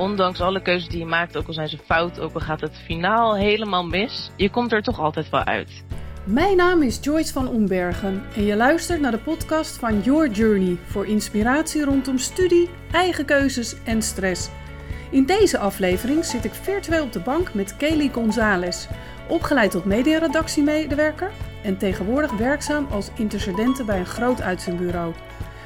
ondanks alle keuzes die je maakt, ook al zijn ze fout, ook al gaat het finaal helemaal mis, je komt er toch altijd wel uit. Mijn naam is Joyce van Ombergen en je luistert naar de podcast van Your Journey voor inspiratie rondom studie, eigen keuzes en stress. In deze aflevering zit ik virtueel op de bank met Kelly Gonzalez, opgeleid tot mediaredactiemedewerker en tegenwoordig werkzaam als intercedente bij een groot uitzendbureau.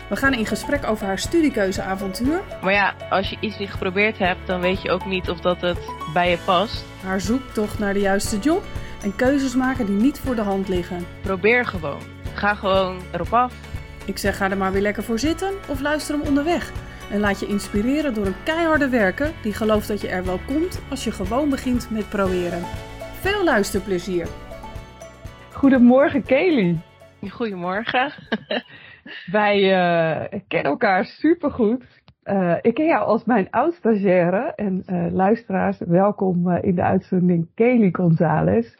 We gaan in gesprek over haar studiekeuzeavontuur. Maar ja, als je iets niet geprobeerd hebt, dan weet je ook niet of dat het bij je past. Haar zoektocht naar de juiste job en keuzes maken die niet voor de hand liggen. Probeer gewoon. Ga gewoon erop af. Ik zeg ga er maar weer lekker voor zitten of luister hem onderweg. En laat je inspireren door een keiharde werker die gelooft dat je er wel komt als je gewoon begint met proberen. Veel luisterplezier. Goedemorgen Kelly. Goedemorgen. Wij uh, kennen elkaar supergoed. Uh, ik ken jou als mijn oud-stagiaire en uh, luisteraars, welkom in de uitzending Kelly Gonzalez.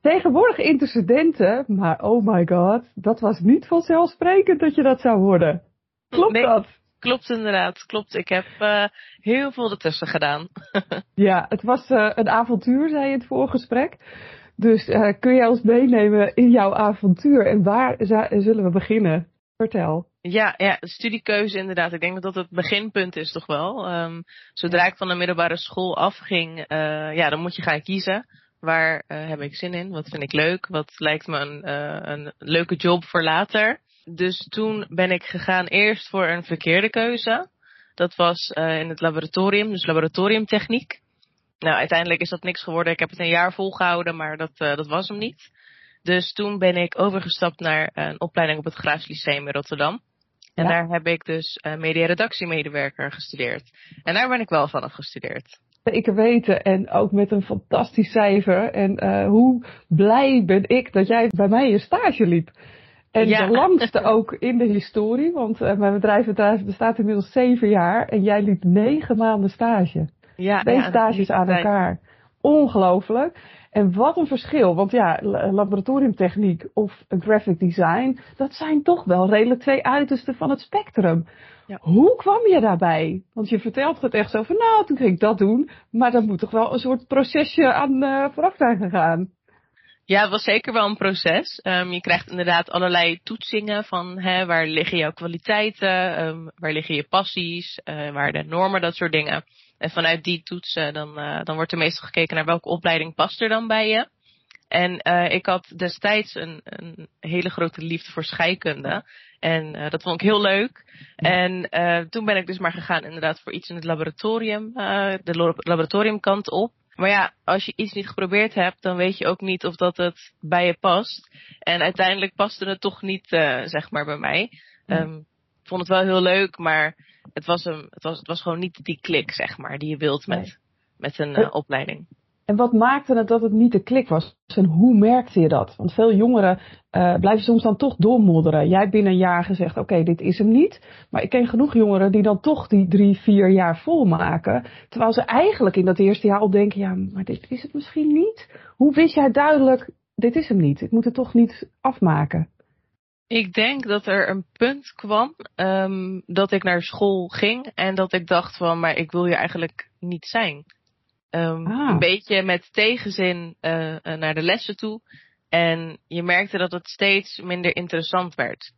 Tegenwoordig intercedenten, maar oh my god, dat was niet vanzelfsprekend dat je dat zou worden. Klopt Nee. dat? Klopt inderdaad, klopt. Ik heb uh, heel veel ertussen gedaan. Ja, het was uh, een avontuur, zei je in het voorgesprek. Dus uh, kun jij ons meenemen in jouw avontuur en waar zullen we beginnen? Vertel. Ja, ja, studiekeuze inderdaad. Ik denk dat dat het beginpunt is toch wel. Um, zodra ik van de middelbare school afging, uh, ja, dan moet je gaan kiezen. Waar uh, heb ik zin in? Wat vind ik leuk? Wat lijkt me een, uh, een leuke job voor later? Dus toen ben ik gegaan eerst voor een verkeerde keuze. Dat was in het laboratorium, dus laboratoriumtechniek. Nou, uiteindelijk is dat niks geworden. Ik heb het een jaar volgehouden, maar dat, dat was hem niet. Dus toen ben ik overgestapt naar een opleiding op het Graafs Lyceum in Rotterdam. En ja. daar heb ik dus uh, media-redactiemedewerker gestudeerd. En daar ben ik wel van afgestudeerd. Zeker weten en ook met een fantastisch cijfer. En uh, hoe blij ben ik dat jij bij mij je stage liep. En ja. de langste ook in de historie, want uh, mijn bedrijf bestaat inmiddels zeven jaar en jij liep negen maanden stage. Ja, Twee ja, stages aan elkaar. Ongelooflijk. En wat een verschil. Want ja, laboratoriumtechniek of graphic design, dat zijn toch wel redelijk twee uitersten van het spectrum. Ja. Hoe kwam je daarbij? Want je vertelt het echt zo van, nou, toen ging ik dat doen. Maar dat moet toch wel een soort procesje aan uh, vooraf zijn gegaan. Ja, het was zeker wel een proces. Um, je krijgt inderdaad allerlei toetsingen van hè, waar liggen jouw kwaliteiten, um, waar liggen je passies, uh, waar de normen, dat soort dingen. En vanuit die toetsen, dan, uh, dan wordt er meestal gekeken naar welke opleiding past er dan bij je. En uh, ik had destijds een, een hele grote liefde voor scheikunde. En uh, dat vond ik heel leuk. En uh, toen ben ik dus maar gegaan inderdaad voor iets in het laboratorium, de laboratoriumkant op. Maar ja, als je iets niet geprobeerd hebt, dan weet je ook niet of dat het bij je past. En uiteindelijk paste het toch niet, zeg maar, bij mij. Um, ik vond het wel heel leuk, maar het was, een, het was, het was gewoon niet die klik, zeg maar, die je wilt met, nee. met een uh, opleiding. En wat maakte het dat het niet de klik was? En hoe merkte je dat? Want veel jongeren uh, blijven soms dan toch doormodderen. Jij hebt binnen een jaar gezegd, oké, okay, dit is hem niet. Maar ik ken genoeg jongeren die dan toch die drie, vier jaar volmaken. Terwijl ze eigenlijk in dat eerste jaar al denken, ja, maar dit is het misschien niet. Hoe wist jij duidelijk, dit is hem niet. Ik moet het toch niet afmaken. Ik denk dat er een punt kwam um, dat ik naar school ging en dat ik dacht van, maar ik wil hier eigenlijk niet zijn. Um, ah. Een beetje met tegenzin uh, naar de lessen toe. En je merkte dat het steeds minder interessant werd.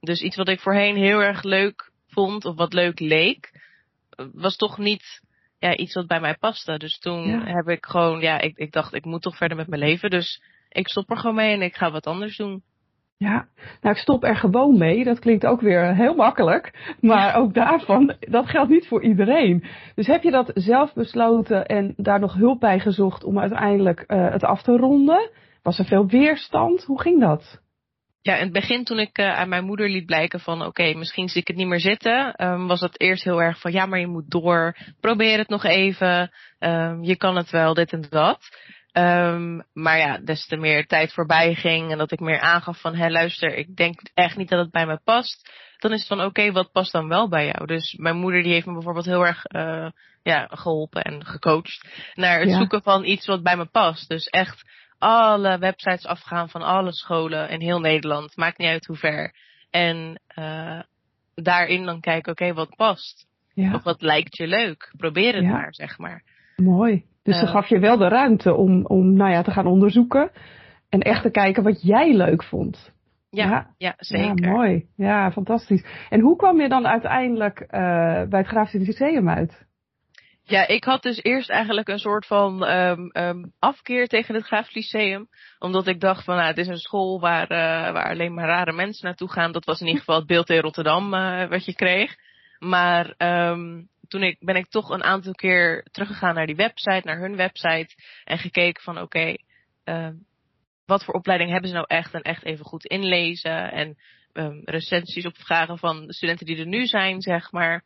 Dus iets wat ik voorheen heel erg leuk vond of wat leuk leek, was toch niet ja, iets wat bij mij paste. Dus toen ja. heb ik gewoon, ja, ik, ik dacht ik moet toch verder met mijn leven. Dus ik stop er gewoon mee en ik ga wat anders doen. Ja, nou ik stop er gewoon mee. Dat klinkt ook weer heel makkelijk. Maar ook daarvan, dat geldt niet voor iedereen. Dus heb je dat zelf besloten en daar nog hulp bij gezocht om uiteindelijk uh, het af te ronden? Was er veel weerstand? Hoe ging dat? Ja, in het begin toen ik uh, aan mijn moeder liet blijken van oké, okay, misschien zie ik het niet meer zitten, um, was het eerst heel erg van ja, maar je moet door, probeer het nog even, um, je kan het wel, dit en dat. Um, maar ja, des te meer tijd voorbij ging en dat ik meer aangaf van, hé luister, ik denk echt niet dat het bij me past. Dan is het van, oké, okay, wat past dan wel bij jou? Dus mijn moeder die heeft me bijvoorbeeld heel erg uh, ja, geholpen en gecoacht naar het ja. zoeken van iets wat bij me past. Dus echt alle websites afgaan van alle scholen in heel Nederland, maakt niet uit hoe ver. En uh, daarin dan kijken, oké, okay, wat past? Ja. Of wat lijkt je leuk? Probeer het maar, zeg maar. Mooi. Dus ze gaf je wel de ruimte om, om nou ja, te gaan onderzoeken. En echt te kijken wat jij leuk vond. Ja, ja, zeker. Ja, mooi. Ja, fantastisch. En hoe kwam je dan uiteindelijk uh, bij het Grafisch Lyceum uit? Ja, ik had dus eerst eigenlijk een soort van um, um, afkeer tegen het Grafisch Lyceum. Omdat ik dacht van, nou, het is een school waar, uh, waar alleen maar rare mensen naartoe gaan. Dat was in ieder geval het beeld in Rotterdam uh, wat je kreeg. Maar um, toen ik, ben ik toch een aantal keer teruggegaan naar die website, naar hun website. En gekeken van, oké, okay, wat voor opleiding hebben ze nou echt? En echt even goed inlezen. En recensies opvragen van de studenten die er nu zijn, zeg maar.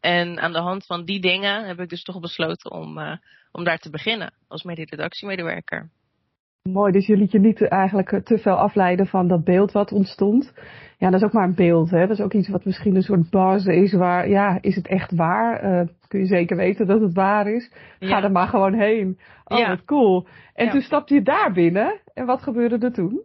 En aan de hand van die dingen heb ik dus toch besloten om, uh, om daar te beginnen als mededactiemedewerker. Mooi, dus je liet je niet eigenlijk te veel afleiden van dat beeld wat ontstond. Ja, dat is ook maar een beeld, hè. Dat is ook iets wat misschien een soort buzz is waar, ja, is het echt waar? Uh, kun je zeker weten dat het waar is? Ga er maar gewoon heen. Oh, ja. wat cool. En toen stapte je daar binnen. En wat gebeurde er toen?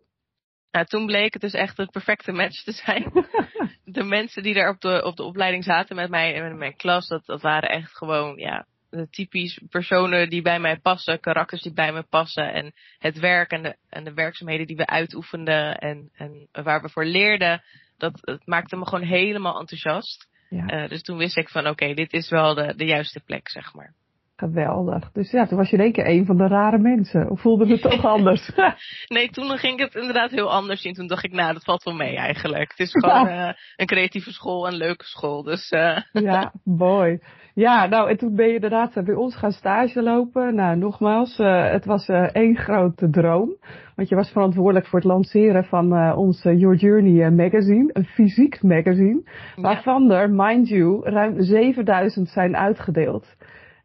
Nou, toen bleek het dus echt het perfecte match te zijn. de mensen die daar op de, op de opleiding zaten met mij en met mijn klas, dat, dat waren echt gewoon, ja, typisch personen die bij mij passen, karakters die bij me passen. En het werk en de, en de werkzaamheden die we uitoefenden en, en waar we voor leerden, dat, dat maakte me gewoon helemaal enthousiast. Ja. Uh, dus toen wist ik van oké, dit is wel de, de juiste plek, zeg maar. Geweldig. Dus ja, toen was je in één keer een van de rare mensen. Of voelde het toch anders? nee, toen ging het inderdaad heel anders zien. Toen dacht ik, nou, dat valt wel mee eigenlijk. Het is gewoon uh, een creatieve school, een leuke school. Dus, uh... ja, mooi. Ja, nou, en toen ben je inderdaad bij ons gaan stage lopen. Nou, nogmaals, uh, het was één grote droom. Want je was verantwoordelijk voor het lanceren van ons Your Journey magazine. Een fysiek magazine. Waarvan er, mind you, ruim 7000 zijn uitgedeeld.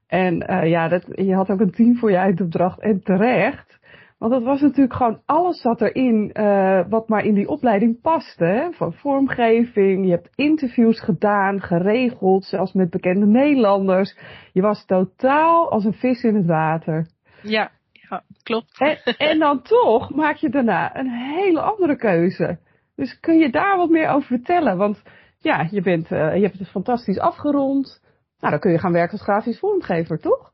En uh, ja, dat, je had ook een team voor je eindopdracht en terecht. Want dat was natuurlijk gewoon alles zat erin uh, wat maar in die opleiding paste. Hè? Van vormgeving, je hebt interviews gedaan, geregeld, zelfs met bekende Nederlanders. Je was totaal als een vis in het water. Ja, ja klopt. En, en dan toch maak je daarna een hele andere keuze. Dus kun je daar wat meer over vertellen? Want ja, je, bent, uh, je hebt het fantastisch afgerond. Nou, dan kun je gaan werken als grafisch vormgever, toch?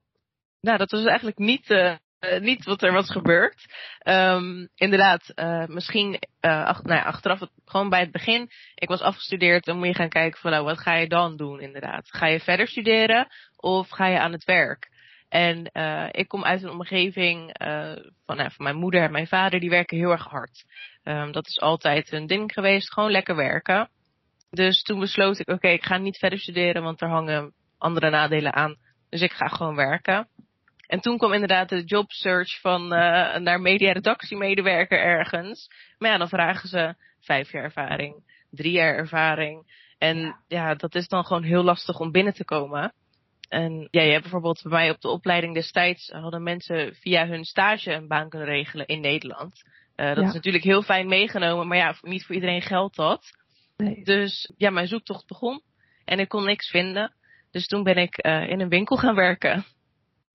Nou, dat was eigenlijk niet, uh, niet wat er was gebeurd. Um, inderdaad, uh, misschien ach, nou ja, achteraf, gewoon bij het begin. Ik was afgestudeerd, dan moet je gaan kijken van nou, wat ga je dan doen inderdaad? Ga je verder studeren of ga je aan het werk? En ik kom uit een omgeving van, nou, van mijn moeder en mijn vader, die werken heel erg hard. Um, dat is altijd een ding geweest, gewoon lekker werken. Dus toen besloot ik, oké, ik ga niet verder studeren, want er hangen andere nadelen aan. Dus ik ga gewoon werken. En toen kwam inderdaad de job search van uh, naar media-redactiemedewerker ergens. Maar ja, dan vragen ze vijf jaar ervaring, drie jaar ervaring. En ja. ja. dat is dan gewoon heel lastig om binnen te komen. En ja, je hebt bijvoorbeeld bij mij op de opleiding destijds hadden mensen via hun stage een baan kunnen regelen in Nederland. Uh, dat ja. is natuurlijk heel fijn meegenomen, maar ja, niet voor iedereen geldt dat. Nee. Dus ja, mijn zoektocht begon en ik kon niks vinden. Dus toen ben ik uh, in een winkel gaan werken.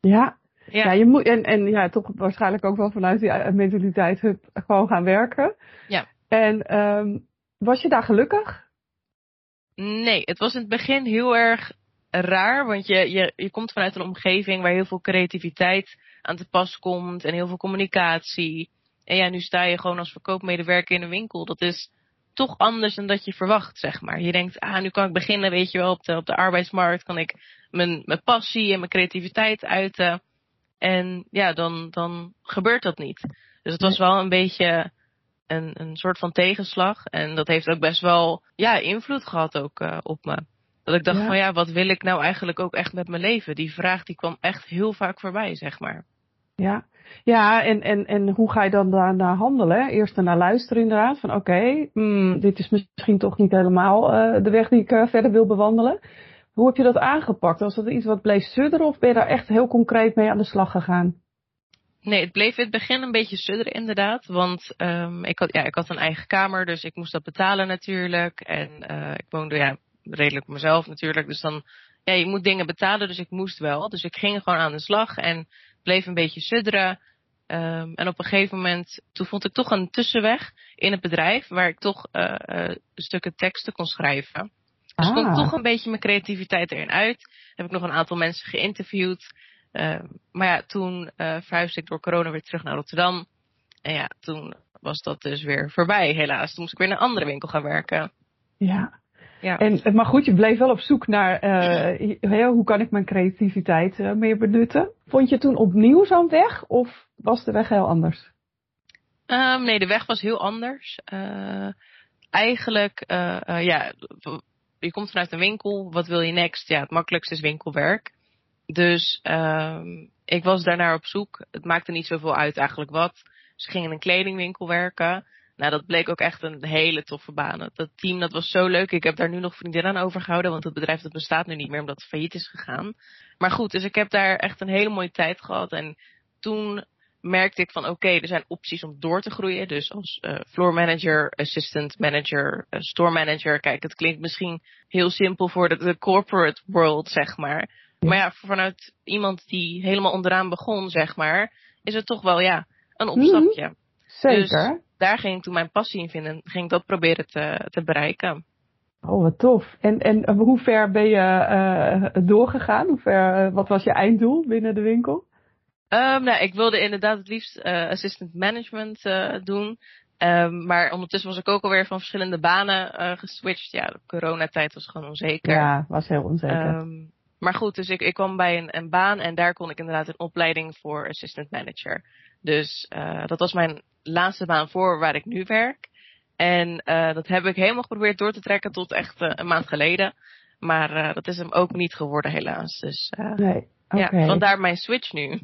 Ja. Ja. ja, je moet, en, en ja, toch waarschijnlijk ook wel vanuit die eh, mentaliteit gewoon gaan werken. Ja. En um, was je daar gelukkig? Nee, het was in het begin heel erg raar, want je, je, je komt vanuit een omgeving waar heel veel creativiteit aan te pas komt en heel veel communicatie. En ja, nu sta je gewoon als verkoopmedewerker in een winkel. Dat is toch anders dan dat je verwacht, zeg maar. Je denkt, ah, nu kan ik beginnen, weet je wel, op de, op de arbeidsmarkt kan ik mijn, mijn passie en mijn creativiteit uiten. En ja, dan, dan gebeurt dat niet. Dus het was wel een beetje een, een soort van tegenslag. En dat heeft ook best wel, ja, invloed gehad ook uh, op me. Dat ik dacht ja. van ja, wat wil ik nou eigenlijk ook echt met mijn leven? Die vraag die kwam echt heel vaak voorbij, zeg maar. Ja, ja, en, en, en hoe ga je dan daarna handelen? Eerst naar luisteren inderdaad, van oké, okay, mm, dit is misschien toch niet helemaal uh, de weg die ik uh, verder wil bewandelen. Hoe heb je dat aangepakt? Was dat iets wat bleef sudderen of ben je daar echt heel concreet mee aan de slag gegaan? Nee, het bleef in het begin een beetje sudderen inderdaad. Want um, ik, had, ja, ik had een eigen kamer, dus ik moest dat betalen natuurlijk. En uh, ik woonde ja, redelijk mezelf natuurlijk. Dus dan, ja, je moet dingen betalen, dus ik moest wel. Dus ik ging gewoon aan de slag en bleef een beetje sudderen. Um, en op een gegeven moment, toen vond ik toch een tussenweg in het bedrijf waar ik toch uh, stukken teksten kon schrijven. Dus Ah. komt toch een beetje mijn creativiteit erin uit. Heb ik nog een aantal mensen geïnterviewd. Eh, maar ja, toen eh verhuisde ik door corona weer terug naar Rotterdam. En ja, toen was dat dus weer voorbij, helaas. Toen moest ik weer naar een andere winkel gaan werken. Ja. Ja. En, maar goed, je bleef wel op zoek naar eh, hoe kan ik mijn creativiteit eh, meer benutten. Vond je toen opnieuw zo'n weg of was de weg heel anders? Ehm, nee, de weg was heel anders. Eh, eigenlijk, eh, eh, ja, je komt vanuit een winkel. Wat wil je next? Ja, het makkelijkste is winkelwerk. Dus ehm, ik was daarnaar op zoek. Het maakte niet zoveel uit eigenlijk wat. Ze gingen in een kledingwinkel werken. Nou, dat bleek ook echt een hele toffe baan. Dat team, dat was zo leuk. Ik heb daar nu nog vriendinnen aan overgehouden, want het bedrijf dat bestaat nu niet meer omdat het failliet is gegaan. Maar goed, dus ik heb daar echt een hele mooie tijd gehad. En toen merkte ik van oké, er zijn opties om door te groeien. Dus als uh, floor manager, assistant manager, uh, store manager. Kijk, het klinkt misschien heel simpel voor de, de corporate world, zeg maar. Ja. Maar ja, vanuit iemand die helemaal onderaan begon, zeg maar, is het toch wel ja, een opstapje. Mm -hmm. Zeker. Dus daar ging ik toen mijn passie in vinden. Ging ik dat proberen te, te bereiken. Oh, wat tof. En, en hoe ver ben je uh, doorgegaan? Hoe ver, wat was je einddoel binnen de winkel? Um, nou, ik wilde inderdaad het liefst uh, assistant management doen. Um, maar ondertussen was ik ook alweer van verschillende banen geswitcht. Ja, de coronatijd was gewoon onzeker. Ja, was heel onzeker. Um, maar goed, dus ik, ik kwam bij een, een, baan en daar kon ik inderdaad een opleiding voor assistant manager. Dus dat was mijn laatste baan voor waar ik nu werk. En dat heb ik helemaal geprobeerd door te trekken tot echt een maand geleden. Maar dat is hem ook niet geworden helaas. Dus nee, okay. ja, vandaar mijn switch nu.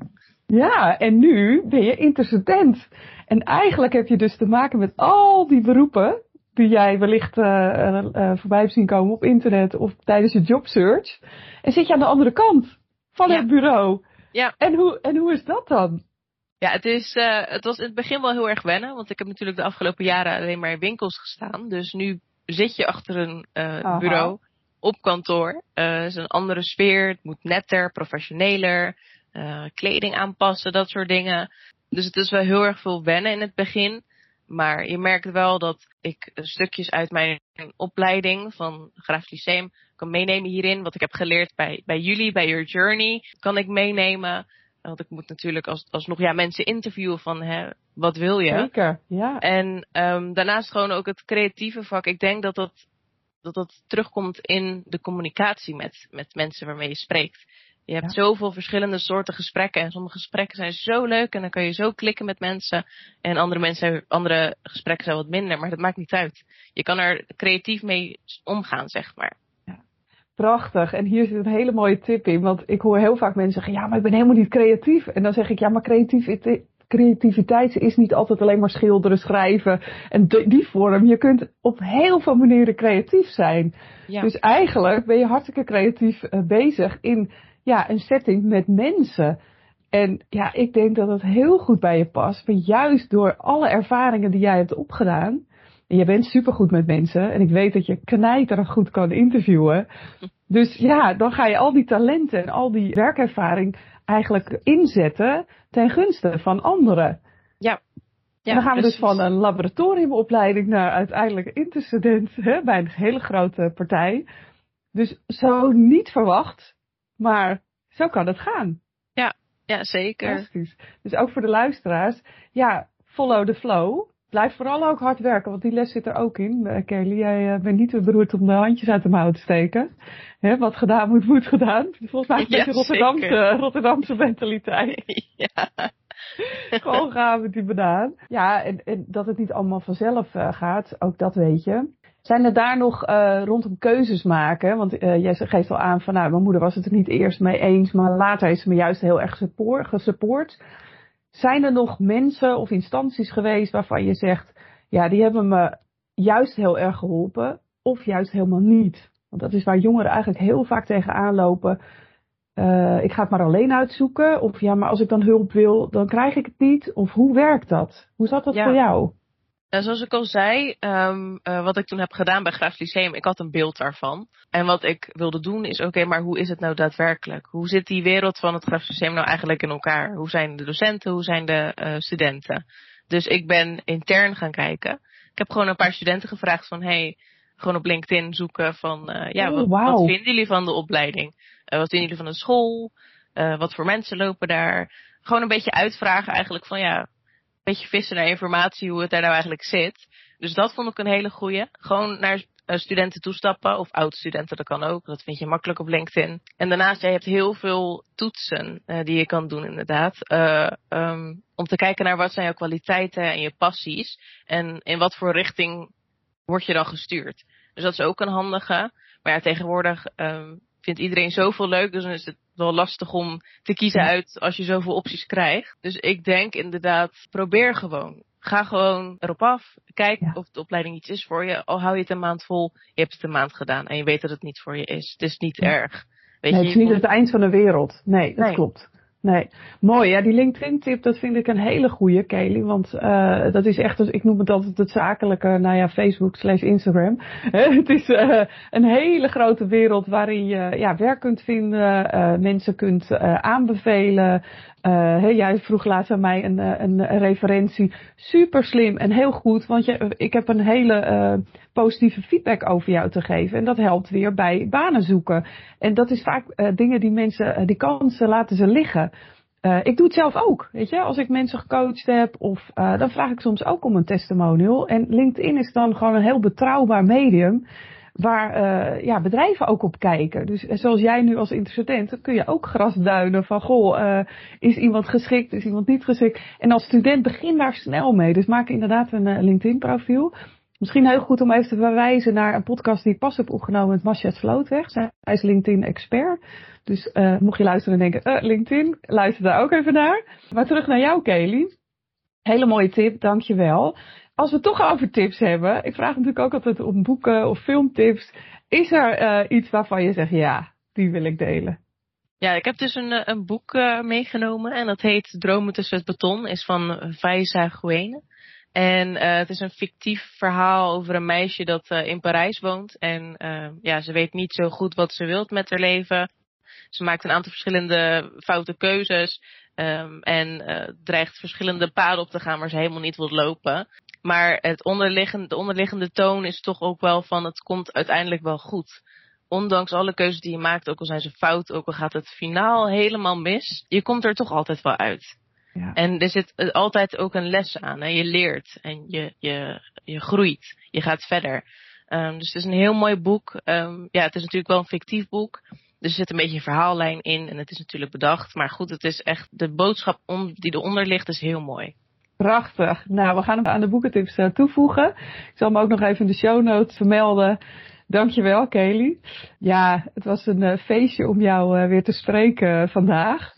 Ja, en nu ben je intercedent. En eigenlijk heb je dus te maken met al die beroepen die jij wellicht voorbij hebt zien komen op internet of tijdens je jobsearch. En zit je aan de andere kant van ja. het bureau. Ja. En hoe, en hoe is dat dan? Ja, het, is, uh, het was in het begin wel heel erg wennen. Want ik heb natuurlijk de afgelopen jaren alleen maar in winkels gestaan. Dus nu zit je achter een bureau op kantoor. Het is een andere sfeer. Het moet netter, professioneler. Kleding aanpassen, dat soort dingen. Dus het is wel heel erg veel wennen in het begin. Maar je merkt wel dat ik stukjes uit mijn opleiding van Grafisch Lyceum kan meenemen hierin. Wat ik heb geleerd bij, bij jullie, bij Your Journey, kan ik meenemen. Want ik moet natuurlijk als, alsnog ja, mensen interviewen van hè, wat wil je? Zeker, ja. En um, daarnaast gewoon ook het creatieve vak. Ik denk dat dat, dat, dat terugkomt in de communicatie met, met mensen waarmee je spreekt. Je hebt ja. zoveel verschillende soorten gesprekken. En sommige gesprekken zijn zo leuk en dan kan je zo klikken met mensen. En andere mensen, andere gesprekken zijn wat minder, maar dat maakt niet uit. Je kan er creatief mee omgaan, zeg maar. Prachtig. En hier zit een hele mooie tip in. Want ik hoor heel vaak mensen zeggen, ja, maar ik ben helemaal niet creatief. En dan zeg ik, ja, maar creativiteit, creativiteit is niet altijd alleen maar schilderen, schrijven en die vorm. Je kunt op heel veel manieren creatief zijn. Ja. Dus eigenlijk ben je hartstikke creatief uh, bezig in ja, een setting met mensen. En ja, ik denk dat het heel goed bij je past. Want juist door alle ervaringen die jij hebt opgedaan. En je bent supergoed met mensen. En ik weet dat je knijterig goed kan interviewen. Dus ja, dan ga je al die talenten en al die werkervaring eigenlijk inzetten ten gunste van anderen. Ja. ja en dan gaan we precies. dus van een laboratoriumopleiding naar uiteindelijk intercedent hè, bij een hele grote partij. Dus zo niet verwacht, maar zo kan het gaan. Ja, ja zeker. Fantastisch. Dus ook voor de luisteraars, ja, follow the flow. Blijf vooral ook hard werken, want die les zit er ook in. Uh, Kelly, jij uh, bent niet te beroerd om de handjes uit de mouw te steken. Hè, wat gedaan moet, moet gedaan. Volgens mij een ja, beetje Rotterdamse, Rotterdamse mentaliteit. Ja. Gewoon gaan met die banaan. Ja, en, en dat het niet allemaal vanzelf uh, gaat, ook dat weet je. Zijn er daar nog uh, rondom keuzes maken? Want uh, jij geeft al aan van, nou, mijn moeder was het er niet eerst mee eens, maar later heeft ze me juist heel erg support, gesupport. Zijn er nog mensen of instanties geweest waarvan je zegt, ja, die hebben me juist heel erg geholpen, of juist helemaal niet? Want dat is waar jongeren eigenlijk heel vaak tegenaan lopen. Uh, ik ga het maar alleen uitzoeken. Of ja, maar als ik dan hulp wil, dan krijg ik het niet. Of hoe werkt dat? Hoe zat dat ja. voor jou? Nou, zoals ik al zei, um, uh, wat ik toen heb gedaan bij Graafs Lyceum, ik had een beeld daarvan. En wat ik wilde doen is, oké, okay, maar hoe is het nou daadwerkelijk? Hoe zit die wereld van het Graafs Lyceum nou eigenlijk in elkaar? Hoe zijn de docenten? Hoe zijn de uh, studenten? Dus ik ben intern gaan kijken. Ik heb gewoon een paar studenten gevraagd van, hey, gewoon op LinkedIn zoeken van, ja, Oh, wat, wat vinden jullie van de opleiding? Eh, wat vinden jullie van de school? Eh, wat voor mensen lopen daar? Gewoon een beetje uitvragen eigenlijk van, ja, beetje vissen naar informatie hoe het daar nou eigenlijk zit. Dus dat vond ik een hele goeie. Gewoon naar eh, studenten toestappen, of oud-studenten, dat kan ook. Dat vind je makkelijk op LinkedIn. En daarnaast, ja, je hebt heel veel toetsen eh, die je kan doen inderdaad. Eh, ehm, om te kijken naar wat zijn jouw kwaliteiten en je passies. En in wat voor richting word je dan gestuurd. Dus dat is ook een handige. Maar ja, tegenwoordig ehm, vindt iedereen zoveel leuk. Dus dan is het wel lastig om te kiezen uit als je zoveel opties krijgt. Dus ik denk inderdaad, probeer gewoon. Ga gewoon erop af. Kijk Ja. of de opleiding iets is voor je. Al hou je het een maand vol, je hebt het een maand gedaan en je weet dat het niet voor je is. Het is niet Ja. erg. Weet Nee, je, het is niet het eind van de wereld. Nee, dat Nee. klopt. Nee, mooi. Ja, die LinkedIn-tip, dat vind ik een hele goede, Kelly. Want eh, dat is echt, ik noem het altijd het zakelijke, nou ja, Facebook slash Instagram. het is eh, een hele grote wereld waarin je ja, werk kunt vinden, eh, mensen kunt aanbevelen. Jij vroeg laatst aan mij een, een, referentie. Super slim en heel goed, want je, ik heb een hele positieve feedback over jou te geven. En dat helpt weer bij banen zoeken. En dat is vaak dingen die mensen, die kansen laten ze liggen. Eh, ik doe het zelf ook, weet je. Als ik mensen gecoacht heb, of eh, dan vraag ik soms ook om een testimonial. En LinkedIn is dan gewoon een heel betrouwbaar medium waar eh, ja, bedrijven ook op kijken. Dus zoals jij nu als interessent, dan kun je ook grasduinen van goh, is iemand geschikt, is iemand niet geschikt. En als student begin daar snel mee. Dus maak inderdaad een LinkedIn profiel. Misschien heel goed om even te verwijzen naar een podcast die ik pas heb opgenomen met Masha Slootweg. Zij is LinkedIn expert. Dus eh, mocht je luisteren en denken, eh, LinkedIn, luister daar ook even naar. Maar terug naar jou, Kelly. Hele mooie tip, dankjewel. Als we toch over tips hebben, ik vraag natuurlijk ook altijd om boeken of filmtips. Is er eh, iets waarvan je zegt, ja, die wil ik delen? Ja, ik heb dus een, een boek meegenomen en dat heet Dromen tussen het beton, is van Faiza Guene. En eh, het is een fictief verhaal over een meisje dat eh, in Parijs woont. En eh, ja, ze weet niet zo goed wat ze wilt met haar leven. Ze maakt een aantal verschillende foute keuzes. ehm, en dreigt verschillende paden op te gaan waar ze helemaal niet wil lopen. Maar het onderliggende, de onderliggende toon is toch ook wel van het komt uiteindelijk wel goed. Ondanks alle keuzes die je maakt, ook al zijn ze fout, ook al gaat het finaal helemaal mis, je komt er toch altijd wel uit. Ja. En er zit altijd ook een les aan. Hè? Je leert en je, je, je groeit. Je gaat verder. Ehm, dus het is een heel mooi boek. Ehm, ja, het is natuurlijk wel een fictief boek. Dus er zit een beetje een verhaallijn in en het is natuurlijk bedacht. Maar goed, het is echt de boodschap om, die eronder ligt is heel mooi. Prachtig. Nou, we gaan hem aan de boekentips eh, toevoegen. Ik zal hem ook nog even in de show notes vermelden. Dankjewel, Kelly. Ja, het was een eh, feestje om jou eh, weer te spreken vandaag.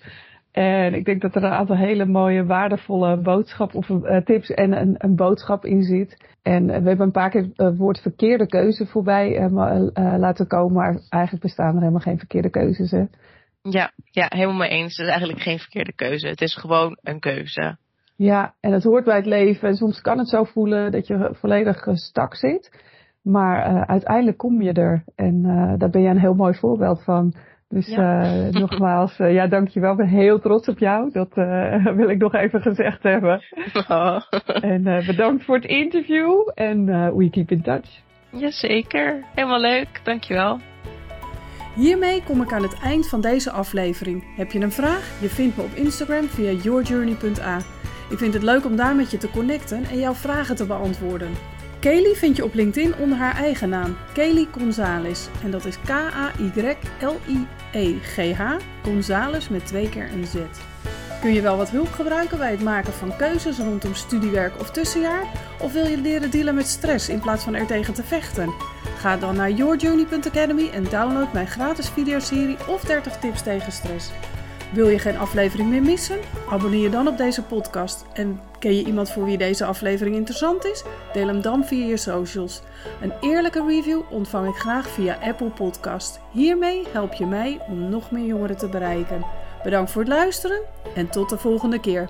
En ik denk dat er een aantal hele mooie, waardevolle boodschap of eh, tips en een, een boodschap in zit. En eh, we hebben een paar keer het woord verkeerde keuze voorbij eh, eh, laten komen. Maar eigenlijk bestaan er helemaal geen verkeerde keuzes. Hè? Ja, ja, helemaal mee eens. Het is eigenlijk geen verkeerde keuze. Het is gewoon een keuze. Ja, en het hoort bij het leven. En soms kan het zo voelen dat je volledig eh, stak zit. Maar eh, uiteindelijk kom je er. En eh, daar ben je een heel mooi voorbeeld van. Dus Ja. eh, nogmaals, eh, ja, dankjewel. Ik ben heel trots op jou. Dat eh, wil ik nog even gezegd hebben. En eh, bedankt voor het interview. En eh, we keep in touch. Jazeker. Helemaal leuk. Dankjewel. Hiermee kom ik aan het eind van deze aflevering. Heb je een vraag? Je vindt me op Instagram via yourjourney.a. Ik vind het leuk om daar met je te connecten en jouw vragen te beantwoorden. Kelly vind je op LinkedIn onder haar eigen naam, Kelly Gonzalez. En dat is K-A-Y-L-I-E-G-H, Gonzalez met twee keer een Z. Kun je wel wat hulp gebruiken bij het maken van keuzes rondom studiewerk of tussenjaar? Of wil je leren dealen met stress in plaats van er tegen te vechten? Ga dan naar yourjourney.academy en download mijn gratis videoserie of 30 tips tegen stress. Wil je geen aflevering meer missen? Abonneer je dan op deze podcast. En ken je iemand voor wie deze aflevering interessant is? Deel hem dan via je socials. Een eerlijke review ontvang ik graag via Apple Podcast. Hiermee help je mij om nog meer jongeren te bereiken. Bedankt voor het luisteren en tot de volgende keer.